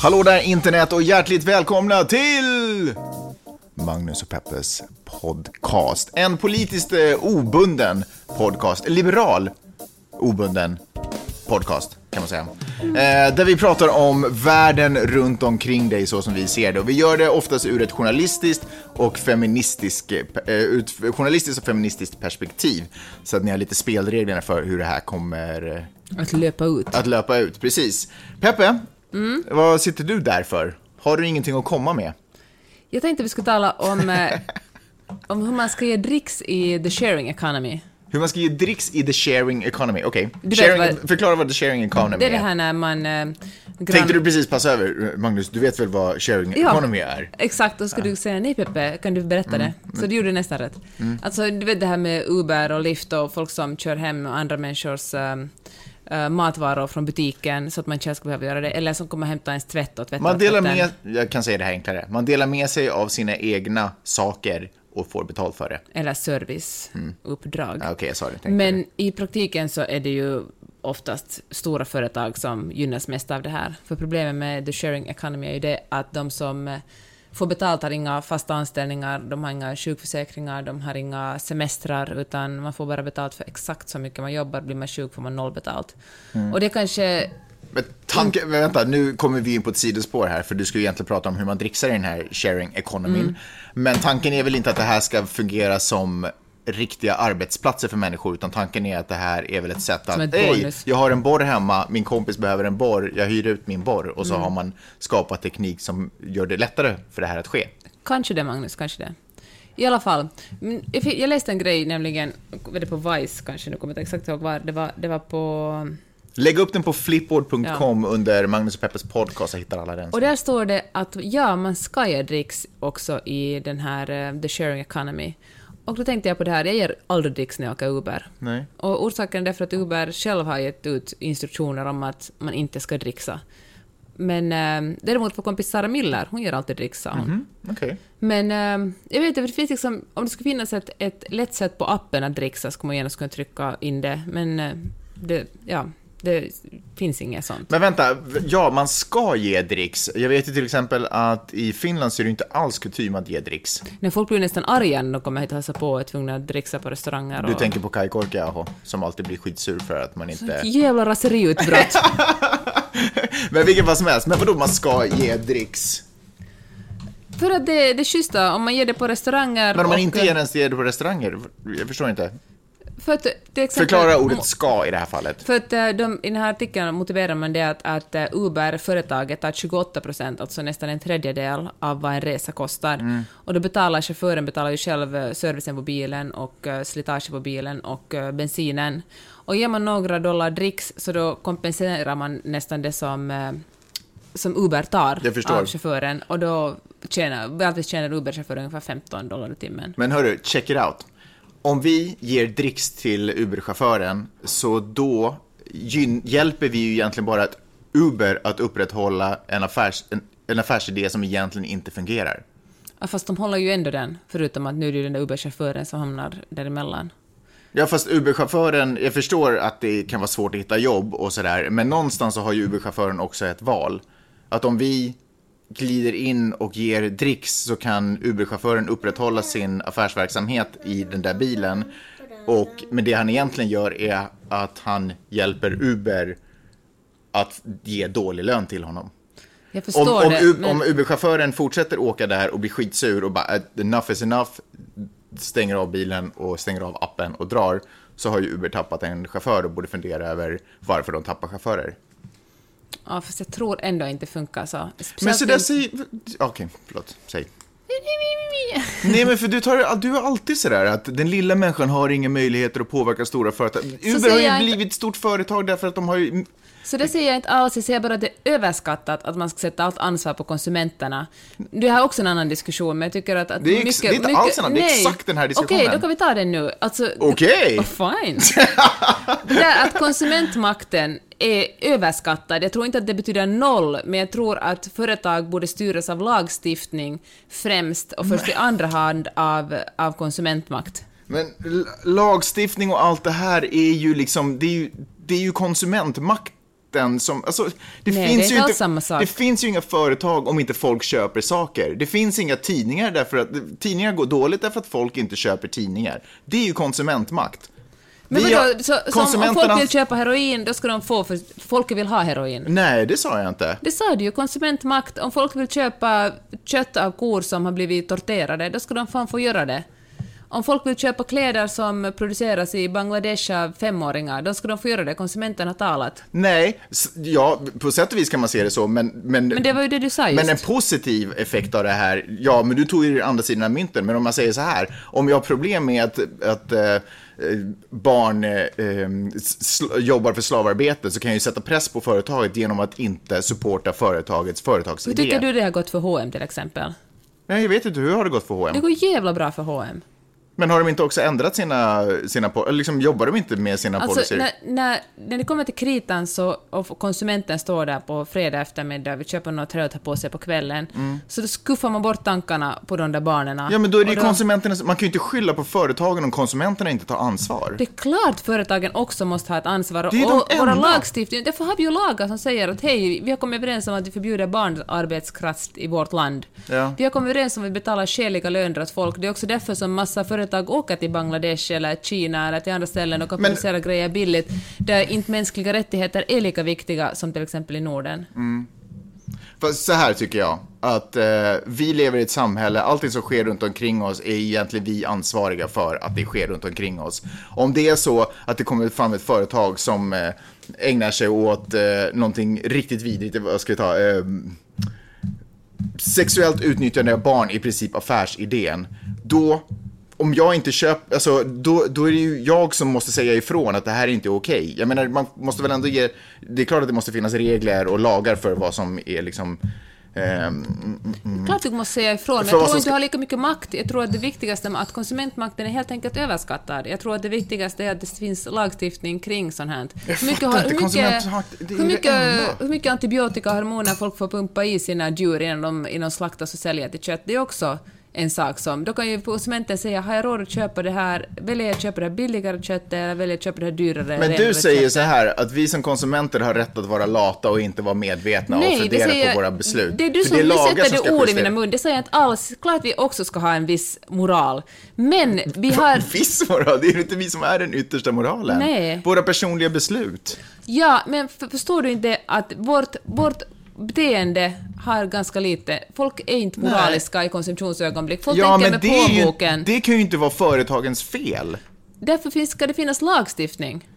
Hallå där internet och hjärtligt välkomna till Magnus och Peppes podcast. En politiskt eh, obunden podcast, liberal obunden podcast kan man säga. Eh, där vi pratar om världen runt omkring dig så som vi ser det. Och vi gör det oftast ur ett journalistiskt och feministiskt, eh, ut, journalistiskt och feministiskt perspektiv. Så att ni har lite spelreglerna för hur det här kommer eh, Att löpa ut. att löpa ut. Precis. Peppe, vad sitter du där för? Har du ingenting att komma med? Jag tänkte vi skulle tala om, eh, om hur man ska ge dricks i the sharing economy. Hur man ska ge dricks i the sharing economy. Okej, Sharing- vad- förklara vad the sharing economy Det är det här när man... Eh, grann- Tänkte du precis passa över, Magnus? Du vet väl vad sharing Ja. economy är? Exakt, då ska du säga nej Peppe, kan du berätta Mm. det? Så du gjorde nästan rätt. Alltså, du vet det här med Uber och Lyft och folk som kör hem andra människors um, uh, matvaror från butiken så att man själv ska behöva göra det, eller som kommer hämta ens tvätt och tvätta Man delar med, jag kan säga det här enklare, man delar med sig av sina egna saker och får betalt för det. Eller serviceuppdrag. Ja, Okej, jag sa det. Men i praktiken så är det ju oftast stora företag som gynnas mest av det här. För problemet med the sharing economy är ju det att de som eh, får betalt har inga fasta anställningar, de har inga sjukförsäkringar, de har inga semestrar, utan man får bara betalt för exakt så mycket man jobbar. Blir man sjuk får man noll betalt. Mm. Och det kanske... Men tanke, vänta, nu kommer vi in på ett sidospår här, för du ska ju egentligen prata om hur man dricksar i den här sharing economy. Mm. Men tanken är väl inte att det här ska fungera som riktiga arbetsplatser för människor, utan tanken är att det här är väl ett sätt att, ett hej, bonus." jag har en borr hemma, min kompis behöver en borr, jag hyr ut min borr, och så Mm. har man skapat teknik som gör det lättare för det här att ske. Kanske det, Magnus, kanske det. I alla fall, jag läste en grej, nämligen, var det på Vice kanske, nu kommer jag inte exakt ihåg var, det var, det var på... Lägg upp den på flipboard.com under Magnus och Peppes podcast, så hittar alla den. Och där står det att ja, man ska dricks också i den här eh, the sharing economy. Och då tänkte jag på det här, jag ger aldrig dricks när jag åker Uber. Nej. Och orsaken är därför att Uber själv har gett ut instruktioner om att man inte ska dricksa. Men eh, däremot vår kompis Sara Miller, hon gör alltid dricks, sa hon. Okej. Men eh, jag vet inte, det finns liksom, om det skulle finnas ett, ett lätt sätt på appen att dricksa skulle man gärna kunna trycka in det, men eh, det, ja, det finns inget sånt. Men vänta, ja, man ska ge dricks. Jag vet ju till exempel att i Finland så är det inte alls kutym att ge dricks. När folk blir nästan arga när de kommer hit och hälsar på och är tvungna att dricksa på restauranger. Du och... tänker på Kai Korkiaho, som alltid blir skitsur för att man inte... Jävla raseriutbrott. Men vilket fall som helst, men vadå man ska ge dricks? För att det, det är schyssta om man ger det på restauranger. Men om man och- inte ens ger det på restauranger? Jag förstår inte. För att, till exempel, Förklara ordet ska i det här fallet. För att eh, de, i den här artikeln motiverar man det att, att eh, Uber, företaget, tar 28 procent, alltså nästan en tredjedel av vad en resa kostar. Mm. Och då betalar chauffören betalar ju själv eh, servicen på bilen och eh, slitage på bilen och eh, bensinen. Och ger man några dollar dricks så då kompenserar man nästan det som, eh, som Uber tar av chauffören och då tjänar, alltid tjänar Uber-chauffören ungefär 15 dollar i timmen. Men hörru, check it out. Om vi ger dricks till Uber-chauffören, så då hjälper vi ju egentligen bara att Uber att upprätthålla en, affärs, en, en affärsidé som egentligen inte fungerar. Ja, fast de håller ju ändå den, förutom att nu är det den där Uber-chauffören som hamnar däremellan. Ja, fast Uber-chauffören, jag förstår att det kan vara svårt att hitta jobb och sådär, men någonstans så har ju Uber-chauffören också ett val. Att om vi glider in och ger dricks så kan Uber-chauffören upprätthålla sin affärsverksamhet i den där bilen. Och, men det han egentligen gör är att han hjälper Uber att ge dålig lön till honom. Jag Om, förstår om, det, U- men om Uber-chauffören fortsätter åka där och blir skitsur och bara "Uh, enough is enough, stänger av bilen och stänger av appen och drar, så har ju Uber tappat en chaufför och borde fundera över varför de tappar chaufförer. Ja, fast jag tror ändå inte funkar så. Men Speciellt så där säger... Okej, förlåt. Säg. Nej, men för du, tar, du är alltid sådär att den lilla människan har inga möjligheter att påverka stora företag. Uber har ju inte- blivit ett stort företag därför att de har ju Så det säger jag inte alls, jag säger bara att det är överskattat att man ska sätta allt ansvar på konsumenterna. Det här är också en annan diskussion, men jag tycker att... att Det är ex- det är inte alls en annan, det är exakt den här diskussionen. Okej, då kan vi ta den nu. Alltså, Okej. Oh, fine. det där att konsumentmakten är överskattad, jag tror inte att det betyder noll, men jag tror att företag borde styras av lagstiftning främst och först i andra hand av, av konsumentmakt. Men lagstiftning och allt det här är ju liksom, det är ju, det är ju konsumentmakten som, alltså, det Nej, finns det ju inte det finns ju inga företag om inte folk köper saker. Det finns inga tidningar därför att, tidningar går dåligt därför att folk inte köper tidningar. Det är ju konsumentmakt. Men Vi vadå, så, så om konsumenterna- folk vill köpa heroin, då ska de få, för folk vill ha heroin. Nej, det sa jag inte. Det sa du ju, konsumentmakt. Om folk vill köpa kött av kor som har blivit torterade, då ska de fan få göra det. Om folk vill köpa kläder som produceras i Bangladesh av femåringar, då ska de få göra det. Konsumenten har talat. Nej, ja, på sätt och vis kan man se det så, men... Men, Men det var ju det du sa just. men en positiv effekt av det här, ja, men du tog ju andra sidan av mynten, men om man säger så här, om jag har problem med att, att eh, barn eh, eh, sl- jobbar för slavarbete så kan jag ju sätta press på företaget genom att inte supporta företagets Hur företagsidé. tycker du det har gått för H&M till exempel? Nej, jag vet inte, hur har det gått för Det H&M? går jävla bra för H&M. Men har de inte också ändrat sina, sina liksom jobbar de inte med sina Alltså, policyer? när, när, när det kommer till kritan så, och konsumenten står där på fredag eftermiddag, vill köpa något trött att ha på sig på kvällen, så då skuffar man bort tankarna på de där barnen. Mm. Ja, men då är det ju konsumenterna, man kan ju inte skylla på företagen om konsumenterna inte tar ansvar. Det är klart företagen också måste ha ett ansvar. Det är de och våra lagstiftning, därför har vi ju lagar som säger att hej, vi har kommit överens om att vi förbjuder barnarbetskraft i vårt land. Ja. Vi har kommit överens om att vi betalar skäliga löner åt folk. Det är också därför som massa företag åker till Bangladesh eller Kina eller till andra ställen och kan Men- producera grejer billigt, där inte mänskliga rättigheter är lika viktiga som till exempel i Norden. Mm. Fast så här tycker jag, att eh, vi lever i ett samhälle, allting som sker runt omkring oss är egentligen vi ansvariga för att det sker runt omkring oss. Om det är så att det kommer fram ett företag som eh, ägnar sig åt eh, någonting riktigt vidrigt, vad ska vi ta, eh, sexuellt utnyttjande av barn i princip affärsidén, då om jag inte köper, alltså då, då är det ju jag som måste säga ifrån att det här är inte okej. Jag menar, man måste väl ändå ge, det är klart att det måste finnas regler och lagar för vad som är liksom, ehm, Klart du måste säga ifrån, men jag tror inte ska- du har lika mycket makt. Jag tror att det viktigaste är att konsumentmakten är helt enkelt överskattad. Jag tror att det viktigaste är att det finns lagstiftning kring sånt här. Hur mycket, har, hur, mycket, hur, mycket, hur mycket antibiotika och hormoner folk får pumpa i sina djur innan de, innan de slaktas och säljer till kött, det är också en sak som... Då kan ju konsumenten säga, har jag råd att köpa det här, väljer jag att köpa det här billigare köttet eller väljer jag att köpa det här dyrare, Men du säger köttet? så här, att vi som konsumenter har rätt att vara lata och inte vara medvetna och Nej, det fundera säger, på våra beslut. Det är du som nu lagar sätter som ska det ord i mina mun. Det säger jag inte alls. Klart vi också ska ha en viss moral. Men vi har... Viss moral, det är ju inte vi som är den yttersta moralen. Nej. Våra personliga beslut. Ja, men för, förstår du inte att vårt, vårt beteende har ganska lite... Folk är inte Nej. moraliska i konsumtionsögonblick. Folk ja, tänker men med det, är ju, plånboken. det kan ju inte vara företagens fel. Därför finns, ska det finnas lagstiftning.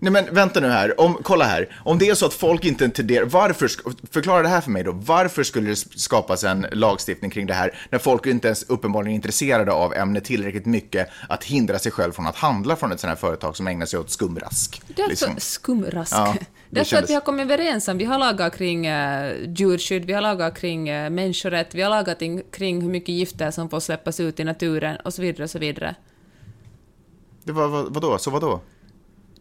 Nej men vänta nu här, om, kolla här. Om det är så att folk inte tenderar, varför, förklara det här för mig då. Varför skulle det skapas en lagstiftning kring det här när folk inte ens uppenbarligen är intresserade av ämnet tillräckligt mycket att hindra sig själv från att handla från ett sånt här företag som ägnar sig åt skumrask? Därför, liksom. Skumrask. Ja, det Därför kändes- att vi har kommit överens om, vi har lagar kring uh, djurskydd, vi har lagar kring uh, människorätt, vi har lagat in, kring hur mycket gifter som får släppas ut i naturen och så vidare och så vidare. Det var, vad, vadå, så vadå?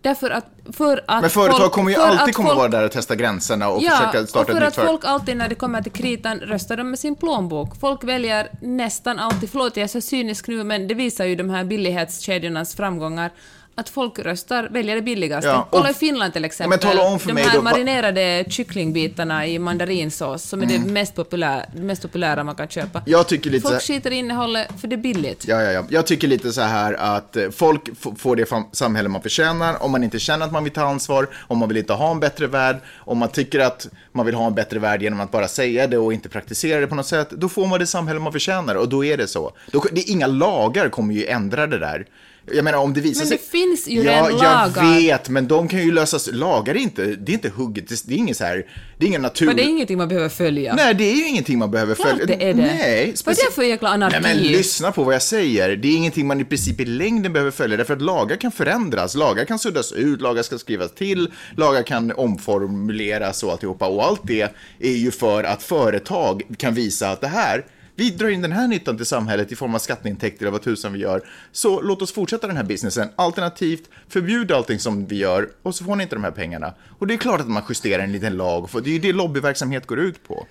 Därför att, för att Men företag folk, kommer ju alltid att komma folk, vara där och testa gränserna och Ja, försöka starta och för ett nytt att företag. folk alltid när det kommer till kritan röstar de med sin plånbok. Folk väljer nästan alltid, förlåt jag är så cynisk nu, men det visar ju de här billighetskedjornas framgångar, att folk röstar, väljer det billigaste. Ja, Kolla i Finland till exempel. men tala om för de mig här då, marinerade kycklingbitarna i mandarinsås, som är det mest populära, det mest populära man kan köpa. Jag tycker lite Folk skiter i innehållet för det är billigt. Ja, ja, ja. Jag tycker lite så här att eh, folk får det samhälle man förtjänar om man inte känner att man vill ta ansvar, om man vill inte ha en bättre värld, om man tycker att man vill ha en bättre värld genom att bara säga det och inte praktisera det på något sätt, då får man det samhälle man förtjänar och då är det så. Då, det, inga lagar kommer ju ändra det där. Jag menar om det visar Men sig... det finns ju ja, redan lagar. jag vet, men de kan ju lösas. Lagar är inte, det är inte hugget, det är inget så här, det är ingen natur... För det är ingenting man behöver följa. Nej, det är ju ingenting man behöver Klart följa. det är det. Nej, Vad är det för jäkla anarki? Nej, men lyssna på vad jag säger. Det är ingenting man i princip i längden behöver följa, därför att lagar kan förändras, lagar kan suddas ut, lagar ska skrivas till, lagar kan omformuleras och alltihopa. Och allt det är ju för att företag kan visa att det här, vi drar in den här nyttan till samhället i form av skatteintäkter eller vad tusan vi gör. Så låt oss fortsätta den här businessen. Alternativt, förbjud allting som vi gör och så får ni inte de här pengarna. Och det är klart att man justerar en liten lag, för det är ju det lobbyverksamhet går ut på.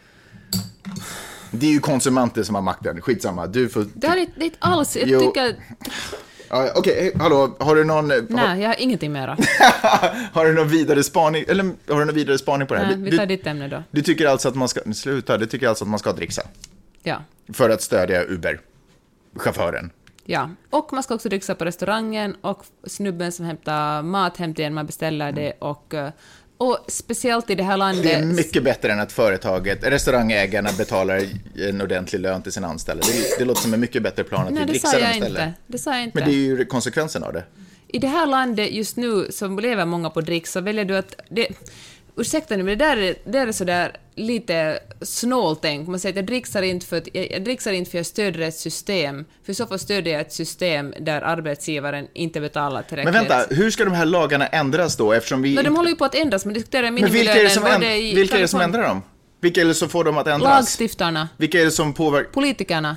Det är ju konsumenter som har makten, skitsamma. Du får... Det här är det är inte alls... Jag Jo. tycker... Okej, hej, hallå, har du någon... Har, Nej, jag har ingenting mera. har du någon vidare spaning, eller har du någon vidare spaning på det här? Nej, Du- vi du, tar ditt ämne då. du tycker alltså att man ska, sluta, du tycker alltså att man ska dricksa? Ja. För att stödja Uber, chauffören. Ja, och man ska också dricksa på restaurangen och snubben som hämtar mat hem till en, man beställer det och, eh, och speciellt i det här landet... Det är mycket bättre än att företaget, restaurangägarna betalar en ordentlig lön till sina anställda. Det, det låter som en mycket bättre plan att Nej, vi dricksar dem istället. inte. Det sa jag inte. Men det är ju konsekvensen av det. I det här landet just nu så lever många på dricks så väljer du att... Det, ursäkta nu, men det där är, det där är sådär lite snåltänk. Man säger att jag dricksar inte för att jag, jag dricksar inte för att jag stödjer ett system. För i så fall stödjer jag ett system där arbetsgivaren inte betalar Men tillräckligt. vänta, hur ska de här lagarna ändras då eftersom vi... No, de håller ju på att ändras, man diskuterar Men vilka är det som, minimilönen, änd... i vilka är det som ändrar dem? Vilka är det som får dem att ändras? Lagstiftarna, Vilka är det som påverkar... politikerna,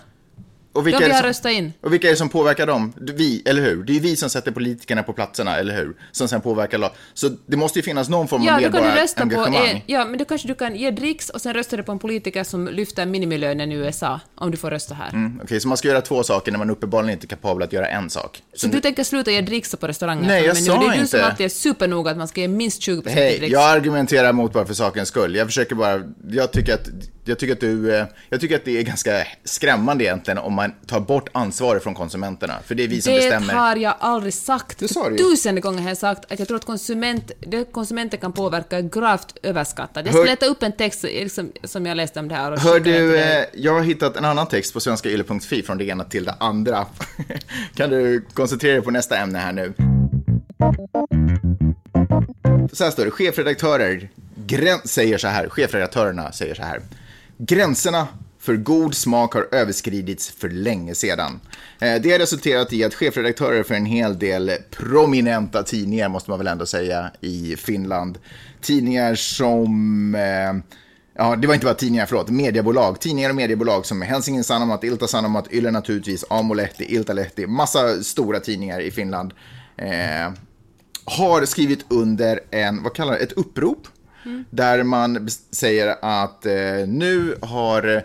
Och de vilka, vi är det har röstat in. och vilka är det som påverkar dem? Vi, eller hur? Det är ju vi som sätter politikerna på platserna, eller hur? Som sen påverkar lag. Så det måste ju finnas någon form Ja, av på medborgarengagemang. en, ja, men då kanske du kan ge dricks och sen röstar du på en politiker som lyfter minimilönen i USA, om du får rösta här. Mm, Okej, så man ska göra två saker när man uppenbarligen inte är kapabel att göra en sak. Så du tänker sluta ge dricks på restaurangen? Nej, jag men sa nu, Det är du inte. som alltid är supernoga att man ska ge minst 20% i Hej, dricks. jag argumenterar mot bara för sakens skull. Jag försöker bara, jag tycker att, jag tycker att du, eh, jag tycker att det är ganska skrämmande egentligen om man tar bort ansvaret från konsumenterna. För det är vi som det bestämmer. har jag aldrig sagt. Det sa du. Tusen gånger har jag sagt att jag tror att konsument, det konsumenten kan påverka är gravt överskattat. Jag Hör- ska leta upp en text liksom, som jag läste om det här och Hör du, eh, jag har hittat en annan text på svenskayle.fi från det ena till det andra. kan du koncentrera dig på nästa ämne här nu? Så här står det, chefredaktörer säger så här, chefredaktörerna säger så här. Gränserna för god smak har överskridits för länge sedan. Eh, det har resulterat i att chefredaktörer för en hel del prominenta tidningar, måste man väl ändå säga, i Finland. Tidningar som eh, Ja, det var inte bara tidningar, förlåt, mediebolag. Tidningar och mediebolag som Helsingin Sanomat, Ilta Sanomat, Yle naturligtvis, Amolehti, Iltalehti, massa stora tidningar i Finland. Eh, har skrivit under en, vad kallar det, ett upprop. Där man säger att eh, nu har eh,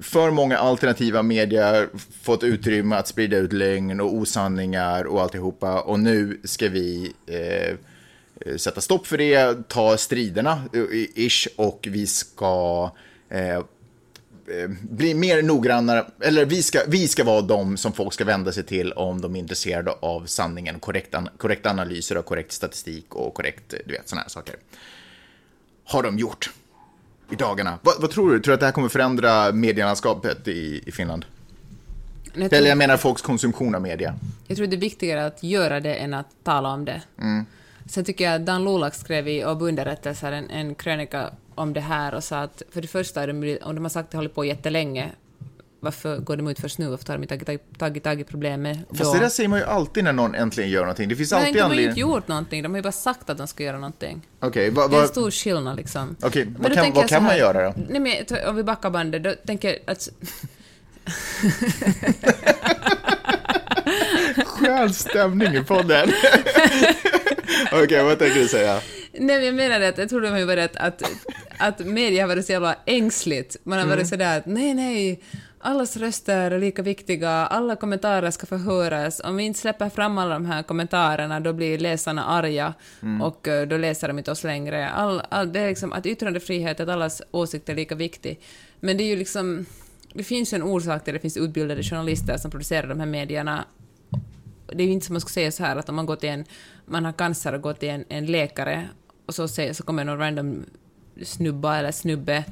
för många alternativa medier fått utrymme att sprida ut lögn och osanningar och alltihopa. Och nu ska vi eh, sätta stopp för det, ta striderna, eh, ish, och vi ska eh, eh, bli mer noggranna, eller vi ska, vi ska vara de som folk ska vända sig till om de är intresserade av sanningen, korrekt, korrekta analyser och korrekt statistik och korrekt, du vet, sådana här saker. Har de gjort i dagarna. Vad, vad tror du? Tror du att det här kommer förändra medielandskapet i, i Finland? Jag, Eller tror, jag menar folks konsumtion av media. jag tror det är viktigare att göra det än att tala om det. Mm. Sen tycker jag att Dan Lolak skrev i Åbo Underrättelser en, en krönika om det här och sa att för det första, är de, om de har sagt att det håller på jättelänge, varför går de ut först nu? Varför har de inte tagit, tagit tag i problemet Fast då? det där säger man ju alltid när någon äntligen gör någonting. Det finns Nej, alltid de har ju inte anledning... gjort någonting, de har ju bara sagt att de ska göra någonting. Okej, vad... Det är en stor skillnad liksom. Okej, Men vad kan- vad kan man göra då? Nej, men om vi backar bandet, då tänker jag att... Skön stämning i podden. Okej, vad tänker du säga? Nej, men jag menar det att jag tror de har ju varit att, att media har varit så jävla ängsligt. Man har Mm. varit sådär att nej, nej, allas röster är lika viktiga, alla kommentarer ska förhöras. Om vi inte släpper fram alla de här kommentarerna då blir läsarna arga Mm. och eh, då läser de inte oss längre. All, all, det är liksom att yttrandefrihet, att allas åsikt är lika viktig. Men det är ju liksom, det finns ju en orsak till att det finns utbildade journalister som producerar de här medierna det är ju inte som man skulle säga så här att om man går till en, man har cancer och går till en, en läkare och så, säger, så kommer någon random snubba eller snubbe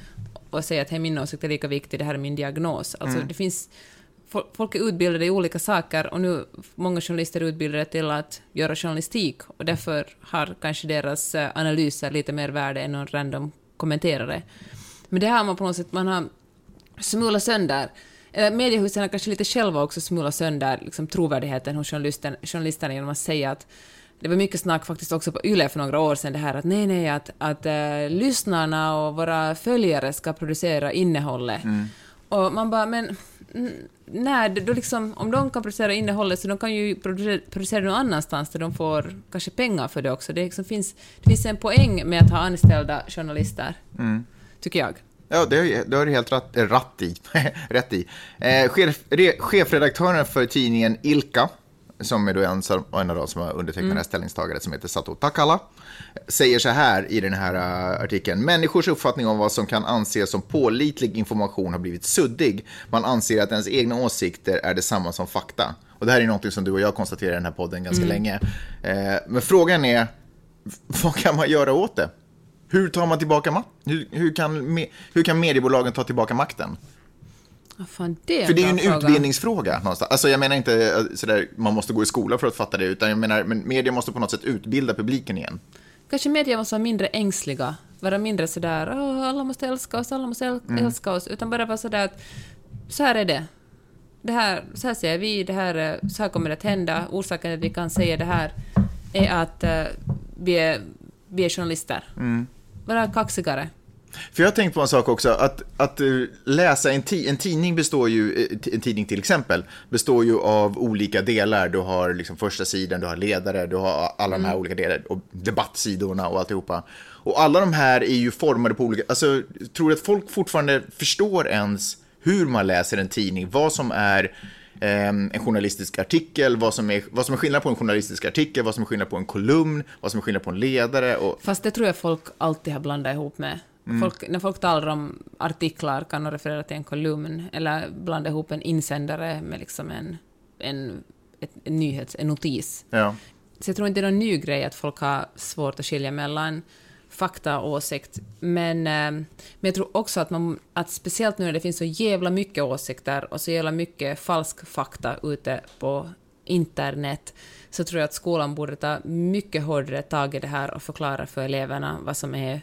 och säger att hej, min åsikt är lika viktig, det här är min diagnos. Alltså det finns folk är utbildade i olika saker och nu många journalister är utbildade till att göra journalistik och därför har kanske deras eh, analyser lite mer värde än någon random kommenterare. Men det har man på något sätt, man har smulat sönder eller mediehusen har kanske lite själva också smulat sönder liksom, trovärdigheten hos journalisten, journalisterna genom att säga att det var mycket snack faktiskt också på YLE för några år sedan det här att nej, nej, att, att uh, lyssnarna och våra följare ska producera innehållet. Mm. Och man bara, men nej, då liksom, om de kan producera innehållet så de kan ju producera, producera någon annanstans där de får kanske pengar för det också. Det, liksom finns, det finns en poäng med att ha anställda journalister, mm. tycker jag. Ja, det, det har du helt rätt, rätt i. rätt i. Eh, chef, re, chefredaktören för tidningen Ilka, som är då en, en av de som har undertecknat mm. det här ställningstagandet, som heter Sato Takala, säger så här i den här uh, artikeln. Människors uppfattning om vad som kan anses som pålitlig information har blivit suddig. Man anser att ens egna åsikter är detsamma som fakta. Och det här är något som du och jag konstaterar i den här podden ganska mm. länge. Eh, men frågan är, vad kan man göra åt det? Hur tar man tillbaka makten? Hur, hur, kan, hur kan mediebolagen ta tillbaka makten? Fan, det för det är ju en fråga. utbildningsfråga någonstans. Alltså jag menar inte eh, sådär, man måste gå i skola för att fatta det, utan jag menar, men media måste på något sätt utbilda publiken igen. Kanske media måste vara mindre ängsliga, vara mindre sådär, oh, alla måste älska oss, alla måste mm. älska oss, utan bara vara sådär att så här är det. det här, så här säger vi, det här, så här kommer det att hända. Orsaken till att vi kan säga det här är att uh, vi, är, vi är journalister. Mm vara kaxigare. För jag har tänkt på en sak också, att, att eh, läsa en, en tidning består ju, eh, en tidning till exempel, består ju av olika delar. Du har liksom första sidan, du har ledare, du har alla de här mm. olika delarna, och debattsidorna och alltihopa. Och alla de här är ju formade på olika, alltså tror du att folk fortfarande förstår ens hur man läser en tidning, vad som är Ehm, en journalistisk artikel, vad som, är, vad som är skillnad på en journalistisk artikel, vad som är skillnad på en kolumn, vad som är skillnad på en ledare. Och... Fast det tror jag folk alltid har blandat ihop med. Mm. Folk, när folk talar om artiklar kan de referera till en kolumn eller blanda ihop en insändare med liksom en, en, ett, en nyhets, en notis. Ja. Så jag tror inte det är någon ny grej att folk har svårt att skilja mellan fakta och åsikt. Men, eh, men jag tror också att, man, att speciellt nu när det finns så jävla mycket åsikter och så jävla mycket falsk fakta ute på internet, så tror jag att skolan borde ta mycket hårdare tag i det här och förklara för eleverna vad som är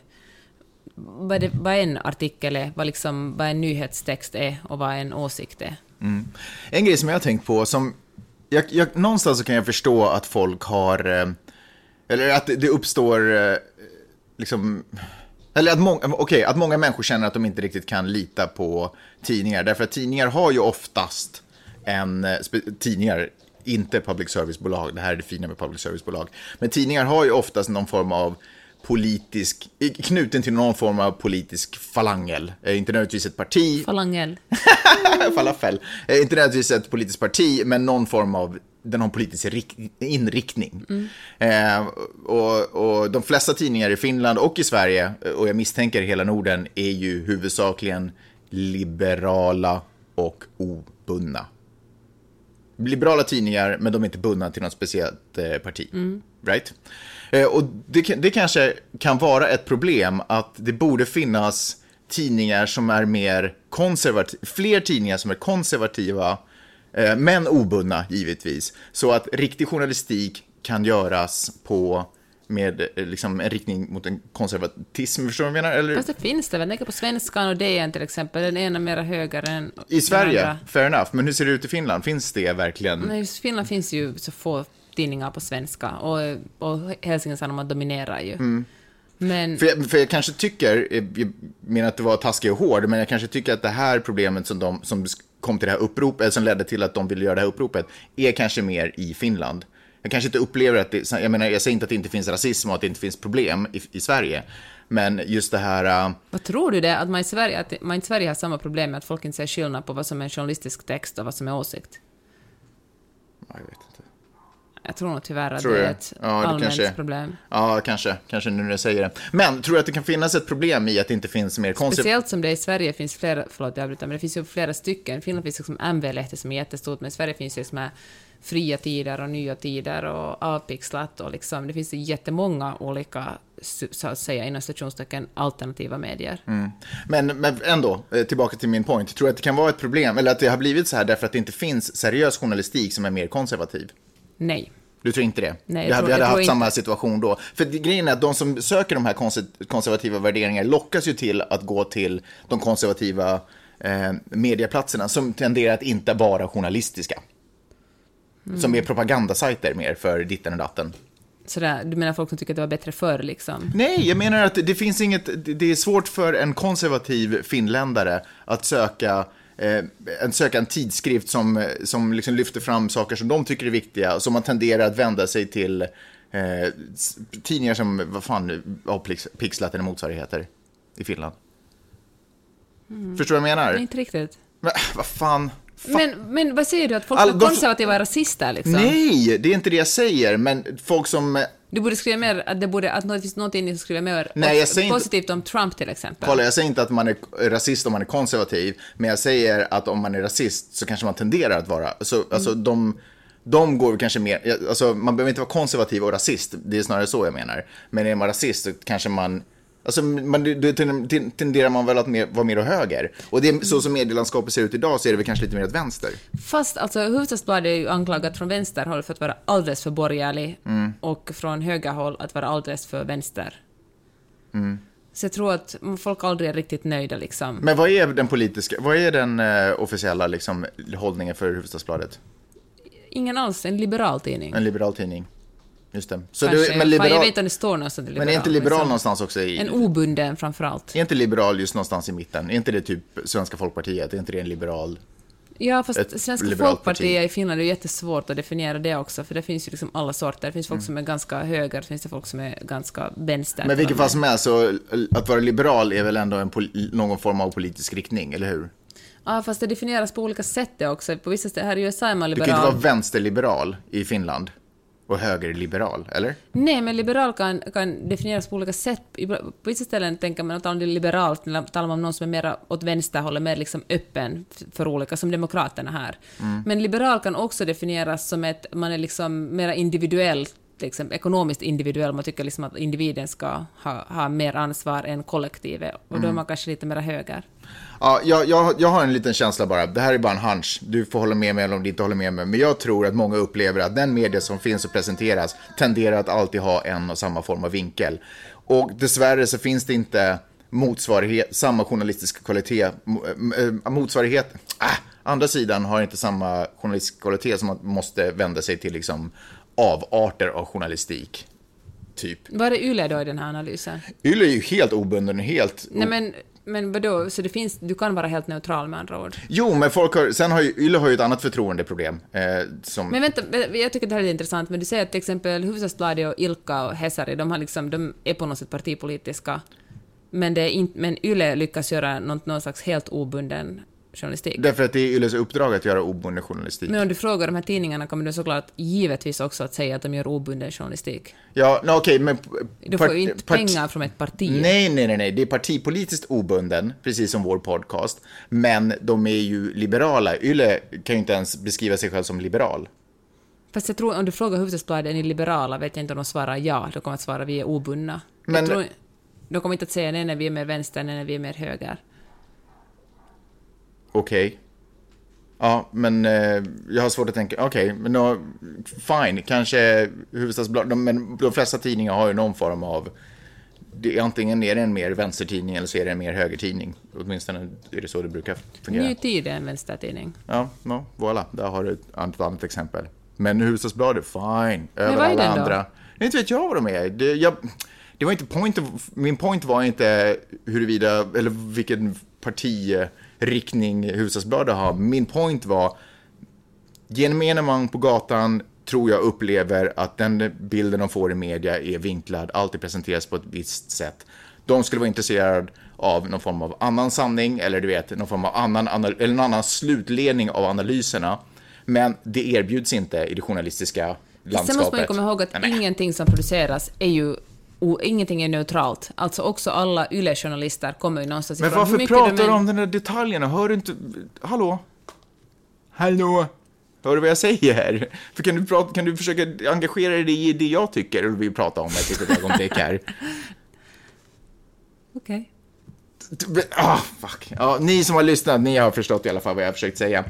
vad, det, vad en artikel är, vad, liksom, vad en nyhetstext är och vad en åsikt är. Mm. En grej som jag har tänkt på, som jag, jag, någonstans så kan jag förstå att folk har, eh, eller att det uppstår eh, liksom, eller att, många, okay, att många människor känner att de inte riktigt kan lita på tidningar. Därför att tidningar har ju oftast en, eh, tidningar, inte public service-bolag, det här är det fina med public service-bolag. Men tidningar har ju oftast någon form av politisk, knuten till någon form av politisk falangel. Eh, inte nödvändigtvis ett parti. Falangel. Falafel. Eh, inte nödvändigtvis ett politiskt parti, men någon form av den har en politisk inriktning. Mm. Eh, och, och, de flesta tidningar i Finland och i Sverige, och jag misstänker hela Norden, är ju huvudsakligen liberala och obundna. Liberala tidningar, men de är inte bundna till något speciellt eh, parti. Mm. Right? Eh, och det, det kanske kan vara ett problem att det borde finnas tidningar som är mer konservativa, fler tidningar som är konservativa Eh, men obundna givetvis. Så att riktig journalistik kan göras på med eh, liksom, en riktning mot en konservatism, förstår du vad jag menar? Eller? Fast det finns det väl? Tänk på Svenskan och DN till exempel, den ena mera höger än I Sverige, andra. fair enough, men hur ser det ut i Finland? Finns det verkligen? Nej, I Finland finns ju så få tidningar på svenska, och, och Helsingin Sanomat dominerar ju. Mm. Men... För, jag, för jag kanske tycker, jag menar att det var taskig och hård, men jag kanske tycker att det här problemet som, de, som kom till det här uppropet, eller som ledde till att de ville göra det här uppropet, är kanske mer i Finland. Jag kanske inte upplever att det, jag menar, jag säger inte att det inte finns rasism och att det inte finns problem i, i Sverige. Men just det här... Uh... Vad tror du det, att man i, Sverige, att man i Sverige har samma problem med att folk inte ser skillnad på vad som är journalistisk text och vad som är åsikt? Jag vet. Jag tror nog tyvärr att Tror det är ett Ja, allmänt kanske- problem. Ja, kanske, kanske nu när jag säger det. Men tror du att det kan finnas ett problem i att det inte finns mer koncept? Speciellt som det i Sverige finns flera, förlåt jag avbryter, men det finns ju flera stycken. I Finland finns liksom MV-lehter som är jättestort, men i Sverige finns det som är fria tider och nya tider och avpixlat och liksom, det finns ju jättemånga olika, så att säga inom stationstecken, alternativa medier. Men, men ändå, eh, tillbaka till min point. Tror du att det kan vara ett problem, eller att det har blivit så här därför att det inte finns seriös journalistik som är mer konservativ? Nej. Du tror inte det? Nej, jag tror- vi hade jag haft samma situation då. För grejen är att de som söker de här konse- konservativa värderingarna lockas ju till att gå till de konservativa eh, medieplatserna som tenderar att inte vara journalistiska. Mm. Som är propagandasajter mer för ditten och datten. Sådär, du menar folk som tycker att det var bättre förr liksom? Nej, jag menar att det finns inget, det är svårt för en konservativ finländare att söka eh, en, söka en tidskrift som, eh, som liksom lyfter fram saker som de tycker är viktiga och som man tenderar att vända sig till eh, tidningar som, vad fan, har Pix- Pixlat eller motsvarigheter i Finland. Förstår du vad jag menar? Inte riktigt. Men, vad fan? Men, men vad säger du, att folk All- som är konservativa är rasister liksom? Nej, det är inte det jag säger, men folk som Du borde skriva mer, att det, borde, att det finns någonting som skriver mer Nej, jag säger inte- positivt om Trump till exempel. Kolla, jag säger inte att man är rasist om man är konservativ, men jag säger att om man är rasist så kanske man tenderar att vara. Så, alltså, de, de går kanske mer, alltså, man behöver inte vara konservativ och rasist, det är snarare så jag menar. Men är man rasist så kanske man, alltså, man, då ten- tenderar man väl att mer, vara mer åt höger. Och det så som medielandskapet ser ut idag så är det väl kanske lite mer åt vänster. Fast alltså Hufvudstadsbladet är ju anklagat från vänsterhåll för att vara alldeles för borgerlig Mm. och från högerhåll att vara alldeles för vänster. Mm. Så jag tror att folk aldrig är riktigt nöjda liksom. Men vad är den politiska, vad är den eh, officiella liksom, hållningen för Hufvudstadsbladet? Ingen alls, en liberal tidning. En liberal tidning. Just det. Så Kanske. du, men, Fan, jag liberal, vet inte om det står någonstans liberal. men är inte liberal som- någonstans också i... En obunden framförallt. Är inte liberal just någonstans i mitten? Är inte det typ Svenska Folkpartiet? Är inte det en liberal? Ja, fast Svenska Folkpartiet parti. i Finland är ju jättesvårt att definiera det också, för det finns ju liksom alla sorter. Det finns folk som är ganska höger, det finns det folk som är ganska vänster. Mm. Men vilket fall som är så att vara liberal är väl ändå en någon form av politisk riktning, eller hur? Ja, fast det definieras på olika sätt det också. På vissa ställen, här i USA är man Du kan liberal. inte vara vänsterliberal i Finland och högerliberal, eller? Nej, men liberal kan, kan definieras på olika sätt. På vissa ställen tänker man att om det är liberalt, när talar man om någon som är mer åt vänsterhållet, mer liksom öppen för olika, som Demokraterna här. Mm. Men liberal kan också definieras som att man är liksom mer individuell, liksom ekonomiskt individuell, man tycker liksom att individen ska ha, ha mer ansvar än kollektivet, och Mm. då är man kanske lite mer höger. Ja, jag, jag, jag har en liten känsla bara, det här är bara en hunch, du får hålla med mig eller om du inte håller med mig, men jag tror att många upplever att den media som finns och presenteras tenderar att alltid ha en och samma form av vinkel. Och dessvärre så finns det inte motsvarighet, samma journalistiska kvalitet, äh, motsvarighet, äh, andra sidan har inte samma journalistisk kvalitet som man måste vända sig till liksom avarter av journalistik, typ. Vad är Yle då i den här analysen? Yle är ju helt obunden, helt Nej men, men vadå, så det finns, du kan vara helt neutral med andra ord? Jo, men folk har, sen har ju, Yle har ju ett annat förtroendeproblem. Eh, som, Men vänta, jag tycker det här är intressant, men du säger att till exempel Hufvudstadsbladet och Ilka och Hesari, de, har liksom, de är på något sätt partipolitiska, men, det är inte, men Yle lyckas göra någon, någon slags helt obunden journalistik. Därför att det är Yles uppdrag att göra obunden journalistik. Men om du frågar de här tidningarna kommer du såklart givetvis också att säga att de gör obunden journalistik. Ja, no, okej, men... Du får ju inte pengar från ett parti. Nej, nej, nej, nej, det är partipolitiskt obunden, precis som vår podcast. Men de är ju liberala. Yle kan ju inte ens beskriva sig själv som liberal. Fast jag tror, om du frågar Hufvudstadsbladet, är ni liberala? Vet jag inte om de svarar ja. De kommer att svara vi är obundna. Men- Jag tror, de kommer inte att säga nej, nej, vi är mer vänster, nej, nej, vi är mer höger. Okej. Ja, men eh, jag har svårt att tänka, okej, men då, fine, kanske huvudstadsblad, de, men de flesta tidningar har ju någon form av, det, antingen är det en mer vänstertidning eller så är det en mer högertidning. Åtminstone är det så det brukar fungera. Ny Tid är en vänstertidning. Ja, no, voilà, där har du ett annat, exempel. Men huvudstadsbladet, fine, över vad är alla den då? andra. Inte vet jag vad de är. Det, jag, det var inte point min point var inte huruvida, eller vilken partiriktning huvudstadsbladet har. Min point var, gemene man på gatan tror jag upplever att den bilden de får i media är vinklad, alltid presenteras på ett visst sätt. De skulle vara intresserade av någon form av annan sanning eller du vet, någon form av annan, eller en annan slutledning av analyserna. Men det erbjuds inte i det journalistiska landskapet. Sen måste man ju komma ihåg att Nej, ingenting som produceras är ju och ingenting är neutralt. Alltså också alla YLE-journalister kommer ju någonstans Men ifrån. Hur varför pratar de du än- om de där detaljerna? Hör du inte? Hallå? Hallå? Hör du vad jag säger? För kan, du prata, kan du försöka engagera dig i det jag tycker och vill prata om ett litet ögonblick här? Okej. Ah, fuck. Ja, ni som har lyssnat, ni har förstått i alla fall vad jag har försökt säga.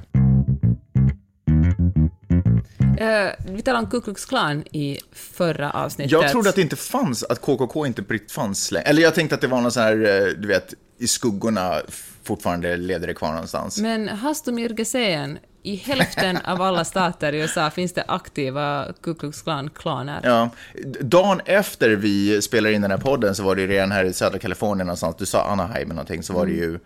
Eh, vi talade om Ku Klux Klan i förra avsnittet. Jag trodde att det inte fanns, att KKK inte fanns längre. Eller jag tänkte att det var någon sån här, eh, du vet, i skuggorna fortfarande leder det kvar någonstans. Men Hastomir Gesehen, i hälften av alla stater i USA finns det aktiva Ku Klux Klan-klaner. Ja, dagen efter vi spelade in den här podden så var det ju redan här i södra Kalifornien någonstans, du sa Anaheim eller någonting, så var det ju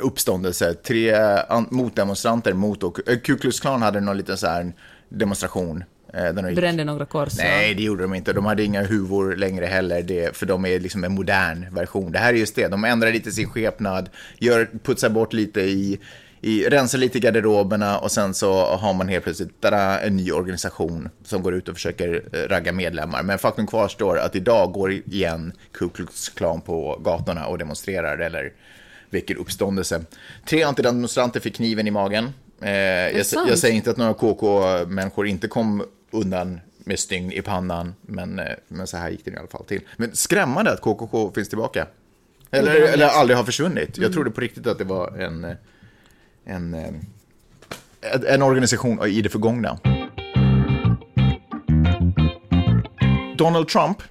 uppståndelse, tre an- motdemonstranter mot, och eh, Ku Klux Klan hade någon liten så här demonstration. eh, Brände några kors. Nej, det gjorde de inte. De hade inga huvor längre heller, det, för de är liksom en modern version. Det här är just det, de ändrar lite sin skepnad, gör, putsar bort lite i, i, rensar lite i garderoberna och sen så har man helt plötsligt tada, en ny organisation som går ut och försöker eh, ragga medlemmar. Men faktum kvarstår att idag går igen Ku Klux Klan på gatorna och demonstrerar eller väcker uppståndelse. Tre antidemonstranter fick kniven i magen. Eh, jag, jag säger inte att några KK-människor inte kom undan med stygn i pannan, men, eh, men så här gick det i alla fall till. Men skrämmande att KKK finns tillbaka. Eller, Obehagligt. eller aldrig har försvunnit. Jag trodde på riktigt att det var en, eh, en, eh, en- organisation i det förgångna. Donald Trump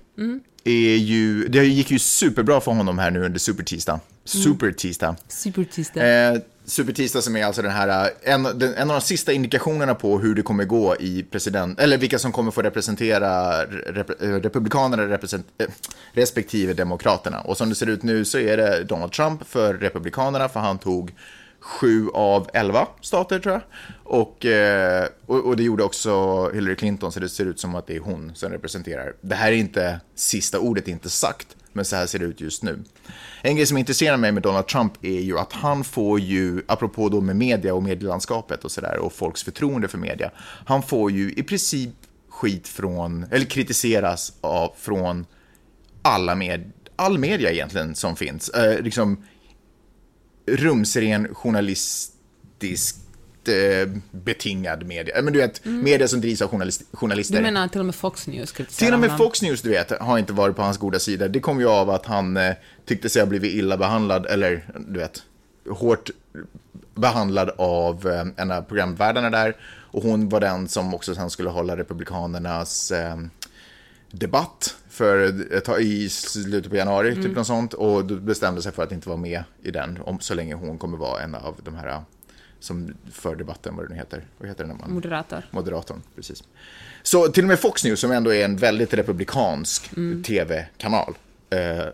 är ju, det gick ju superbra för honom här nu under supertisdag. Supertisdag. Supertisdag. Eh, Supertisdag som är alltså den här, eh, en, den, en av de sista indikationerna på hur det kommer gå i president, eller vilka som kommer få representera rep, eh, republikanerna represent, eh, respektive demokraterna. Och som det ser ut nu så är det Donald Trump för republikanerna, för han tog sju av elva stater tror jag. Och, eh, och, och det gjorde också Hillary Clinton, så det ser ut som att det är hon som representerar. Det här är inte sista ordet, är inte sagt, men så här ser det ut just nu. En grej som intresserar mig med Donald Trump är ju att han får ju, apropå då med media och medielandskapet och sådär, och folks förtroende för media, han får ju i princip skit från, eller kritiseras av, från alla med, all media egentligen som finns. Eh, liksom rumsren journalistisk betingad media. Eh, Men du vet, media som drivs av journalist, journalister. Du menar till och med Fox News Till och med? Fox News, du vet, har inte varit på hans goda sida. Det kom ju av att han eh, tyckte sig ha blivit illa behandlad, eller du vet, hårt behandlad av eh, en av programvärdarna där. Och hon var den som också sen skulle hålla Republikanernas eh, debatt för ett tag i slutet på januari, typ något sånt. Och då bestämde sig för att inte vara med i den, om, så länge hon kommer vara en av de här eh, som för debatten, vad det nu heter. Vad heter det när man... Moderator. Moderatorn, precis. Så till och med Fox News, som ändå är en väldigt republikansk tv-kanal, eh,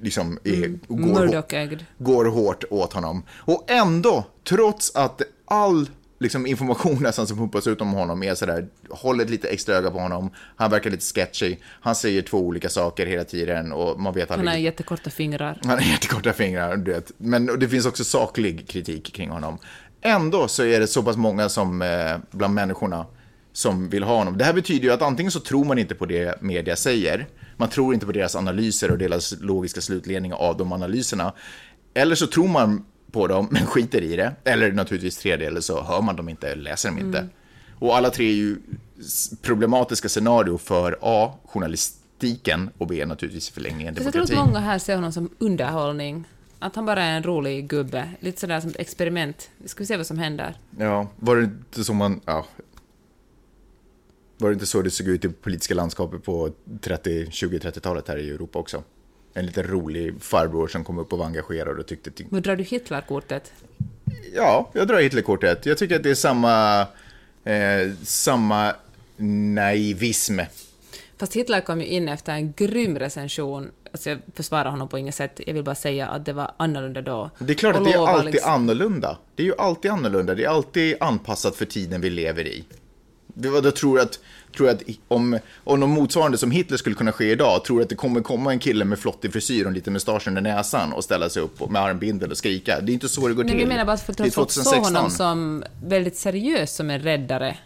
liksom är, går, hår- Murdoch-ägd. går hårt åt honom. Och ändå, trots att all liksom, information nästan som pumpas ut om honom är sådär, håll ett lite extra öga på honom, han verkar lite sketchy, han säger två olika saker hela tiden och man vet Han aldrig har jättekorta fingrar. han har jättekorta fingrar, du vet. Men det finns också saklig kritik kring honom. Ändå så är det så pass många som, eh, bland människorna som vill ha honom. Det här betyder ju att antingen så tror man inte på det media säger, man tror inte på deras analyser och deras logiska slutledning av de analyserna, eller så tror man på dem men skiter i det, eller naturligtvis tredje, eller så hör man dem inte, läser dem inte. Och alla tre är ju problematiska scenario för A, journalistiken och B, naturligtvis i förlängningen Fast jag tror demokratin. att många här ser honom som underhållning. Att han bara är en rolig gubbe. Lite sådär som ett experiment. Vi ska se vad som händer. Ja, var det inte så man... Ja. Var det inte så det såg ut i politiska landskapet på 30, 20-30-talet här i Europa också? En liten rolig farbror som kom upp och var engagerad och tyckte... Ty- Nu drar du Hitlerkortet. ja, jag drar Hitlerkortet. Jag tycker att det är samma... Eh, samma naivism. Fast Hitler kom ju in efter en grym recension. Alltså jag försvarar honom på inget sätt. Jag vill bara säga att det var annorlunda då. Det är klart att det är alltid liksom- annorlunda. Det är ju alltid annorlunda. Det är alltid anpassat för tiden vi lever i. Jag tror att, tror att om, om något motsvarande som Hitler skulle kunna ske idag, tror att det kommer komma en kille med flottig frisyr och en liten mustasch under näsan och ställa sig upp med armbindel och skrika. Det är inte så det går Nej, till. vi menar bara att för folk såg 2016. honom som väldigt seriös som en räddare.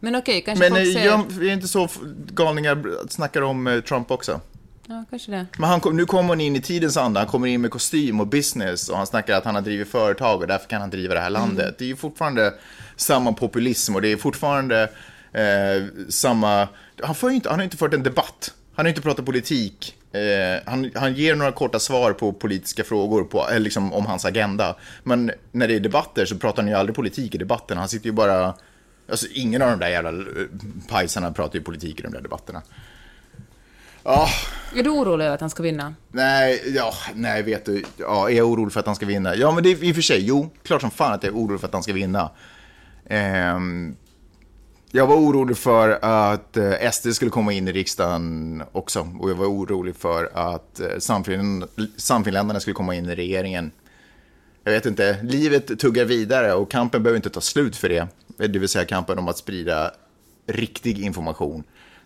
Men okej, kanske Men folk eh, ser... vi är inte så galningar snackar om eh, Trump också. Ja, kanske det. Men han kom, nu kommer han in i tidens anda, han kommer in med kostym och business och han snackar att han har drivit företag och därför kan han driva det här landet. Det är ju fortfarande samma populism och det är fortfarande eh, samma... Han, får ju inte, han har inte fört en debatt, han har inte pratat politik. Eh, han, han ger några korta svar på politiska frågor på, eller liksom om hans agenda. Men när det är debatter så pratar han ju aldrig politik i debatten. Han sitter ju bara... Alltså ingen av de där jävla eh, pajsarna pratar ju politik i de där debatterna. Ja, Är du orolig över att han ska vinna? Nej, ja, nej, vet du. Ja, är jag orolig för att han ska vinna? Ja, men det är i och för sig, jo, klart som fan att jag är orolig för att han ska vinna. Ehm, jag var orolig för att eh, SD skulle komma in i riksdagen också. Och jag var orolig för att eh, Samfin- Samfinländarna skulle komma in i regeringen. Jag vet inte, livet tuggar vidare och kampen behöver inte ta slut för det. Det vill säga kampen om att sprida riktig information.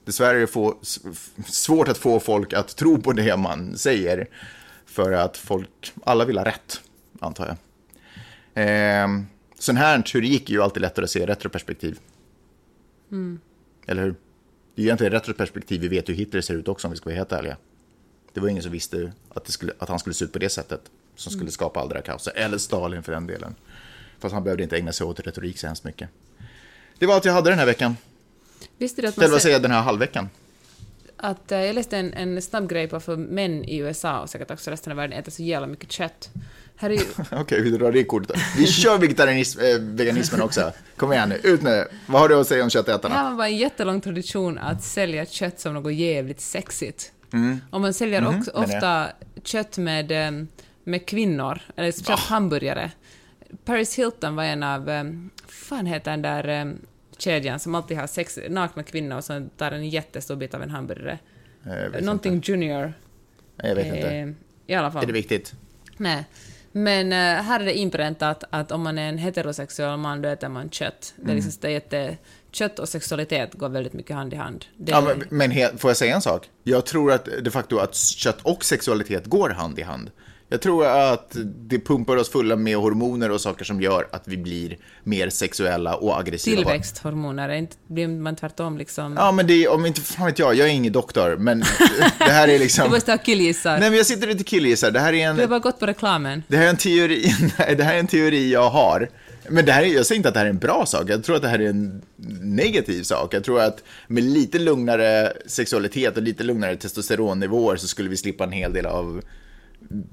Dessvärre få, svårt att få folk att tro på det man säger. För att folk, alla vill ha rätt, antar jag. Ehm, sån här teorik är ju alltid lättare att se i retroperspektiv. Eller hur? Det är ju egentligen retroperspektiv vi vet hur Hitler ser ut också om vi ska vara helt ärliga. Det var ingen som visste att, skulle, att han skulle se ut på det sättet som skulle skapa all det här kaoset. Eller Stalin för den delen. Fast han behövde inte ägna sig åt retorik så hemskt mycket. Det var allt jag hade den här veckan. Visste du att, Eller man vad ser, säger den här halvveckan? att eh, jag läste en, en snabb grej på för män i USA och säkert också resten av världen äter så jävla mycket kött. Här är ju, Okej, vi drar det kortet. Vi kör vegetarianism, äh, veganismen också. Kom igen nu, ut med det. Vad har du att säga om det här köttätarna? var bara en jättelång tradition att sälja kött som något jävligt sexigt. Och man säljer också men det- ofta kött med, eh, med kvinnor, eller speciellt hamburgare. Paris Hilton var en av, eh, fan heter den där eh, kedjan som alltid har sex, nakna kvinnor och så tar en jättestor bit av en hamburgare. Någonting inte. junior. Jag vet inte. Eh, I alla fall. Är det viktigt? Nej. Men eh, här är det inpräntat att om man är en heterosexuell man, då äter man kött. Det är liksom det är jätte, kött och sexualitet går väldigt mycket hand i hand. Det, Ja, men men får jag säga en sak? Jag tror att de facto att kött och sexualitet går hand i hand. Jag tror att det pumpar oss fulla med hormoner och saker som gör att vi blir mer sexuella och aggressiva. Tillväxthormoner, inte, blir man tvärtom liksom... Ja, men det är, om inte, fan vet jag, jag är ingen doktor, men det här är Du liksom... måste ha killgissar. Nej, men jag sitter inte killgissar. Det här är en... Du har bara gått på reklamen. Det här är en teori, nej, det här är en teori jag har. Men det här är, jag säger inte att det här är en bra sak, jag tror att det här är en negativ sak. Jag tror att med lite lugnare sexualitet och lite lugnare testosteronnivåer så skulle vi slippa en hel del av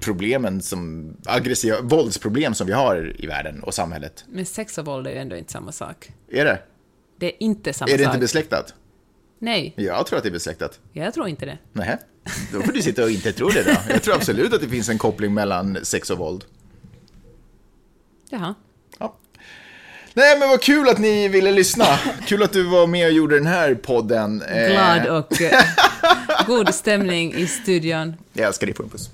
problemen som, aggressiva, våldsproblem som vi har i världen och samhället. Men sex och våld är ju ändå inte samma sak. Är det? Det är inte samma Är det sak. inte besläktat? Nej, Jag tror att det är besläktat. jag tror inte det. Nej, då får du sitta och inte tro det då. Jag tror absolut att det finns en koppling mellan sex och våld. Jaha. Ja. Nej, men vad kul att ni ville lyssna. Kul att du var med och gjorde den här podden. Eh, Glad och eh, god stämning i studion. Jag älskar dig, Pumpus.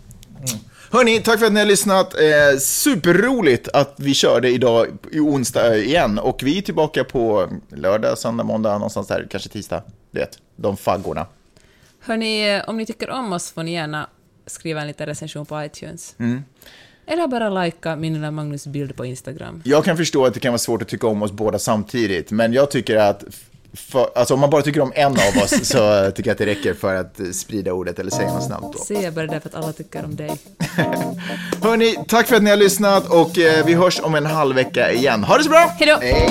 Mm. Hörni, tack för att ni har lyssnat. Eh, superroligt att vi körde idag i onsdag igen. Och vi är tillbaka på lördag, söndag, måndag, någonstans där, kanske tisdag. Du vet, de faggorna. Hörni, eh, om ni tycker om oss får ni gärna skriva en liten recension på iTunes. Mm. Eller bara likea min och Magnus bild på Instagram. Jag kan förstå att det kan vara svårt att tycka om oss båda samtidigt, men jag tycker att för, alltså om man bara tycker om en av oss så tycker jag att det räcker för att sprida ordet eller säga något snabbt. Då. Säger jag bara det för att alla tycker om dig. Hörni, tack för att ni har lyssnat och eh, vi hörs om en halv vecka igen. Ha det så bra! Hej då! Hej.